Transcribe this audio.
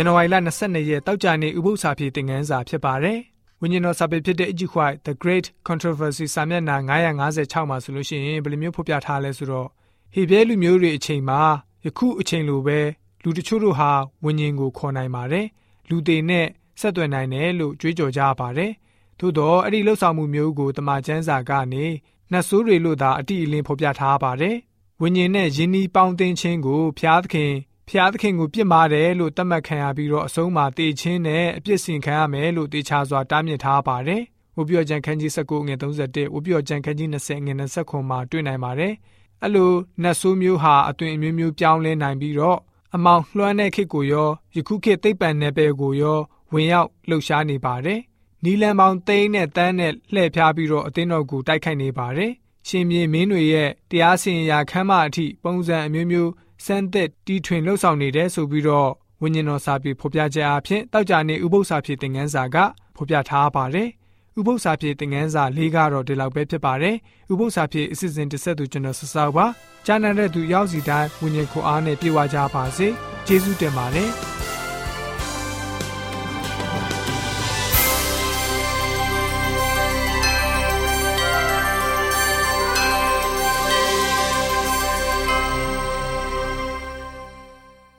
ဇန်နဝါရီလ22ရက်တောက်ကြနေ့ဥပုသ္စာပြေသင်ခန်းစာဖြစ်ပါတယ်။ဝိညာဉ်တော်စာပေဖြစ်တဲ့ Ejewhite The Great Controversy စာမျက်နှာ956မှာဆိုလို့ရှိရင်ဘယ်လိုမျိုးဖော်ပြထားလဲဆိုတော့ဟေဘဲလူမျိုးတွေအချိန်မှာယခုအချိန်လိုပဲလူတချို့တို့ဟာဝိညာဉ်ကိုခေါ်နိုင်ပါတယ်။လူတွေနဲ့ဆက်သွယ်နိုင်တယ်လို့ကြွေးကြော်ကြပါတယ်။သို့တော့အဲ့ဒီလှုပ်ဆောင်မှုမျိုးကိုတမန်ကျမ်းစာကနေနှဆိုးတွေလို့သာအတိအလင်းဖော်ပြထားပါတယ်။ဝိညာဉ်နဲ့ယဉ်ဤပေါင်းသိခြင်းကိုဖျားသခင် ဖျားသခင်ကိုပြစ်မှားတယ်လို့သတ်မှတ်ခံရပြီးတော့အဆုံးမှာတေချင်းနဲ့အပြစ်စင်ခံရမယ်လို့တေချာစွာတားမြစ်ထားပါတယ်။ဝပြောကြံခန်းကြီး19ငွေ31ဝပြောကြံခန်းကြီး20ငွေ29မှာတွေ့နိုင်ပါတယ်။အဲ့လိုနတ်ဆိုးမျိုးဟာအသွင်အမျိုးမျိုးပြောင်းလဲနိုင်ပြီးတော့အမောင်လွှမ်းတဲ့ခေတ်ကိုရောယခုခေတ်သိပ္ပံနယ်ပယ်ကိုရောဝင်ရောက်လှုပ်ရှားနေပါတယ်။နီလန်ပေါင်းသိန်းနဲ့တန်းနဲ့လှည့်ဖျားပြီးတော့အသင်းတော်ကိုတိုက်ခိုက်နေပါတယ်။ရှင်မြေမင်းတွေရဲ့တရားစီရင်ရာခမ်းမအထိပုံစံအမျိုးမျိုး စမ်းသက်တီထွင်လှုပ်ဆောင်နေတယ်ဆိုပြီးတော့ဝိညာဉ်တော်စာပေဖော်ပြချက်အဖြစ်တောက်ကြနေဥပု္ပ္ပစာဖြစ်တဲ့ငန်းစာကဖော်ပြထားပါတယ်။ဥပု္ပ္ပစာဖြစ်တဲ့ငန်းစာ၄ကတော့ဒီလောက်ပဲဖြစ်ပါတယ်။ဥပု္ပ္ပစာဖြစ်အစစ်စဉ်တစ်ဆက်သူကျွန်တော်ဆဆောက်ပါ။ကြားနာတဲ့သူရောက်စီတိုင်းဝိညာဉ်ခွန်အားနဲ့ပြေဝကြပါစေ။ကျေးဇူးတင်ပါတယ်။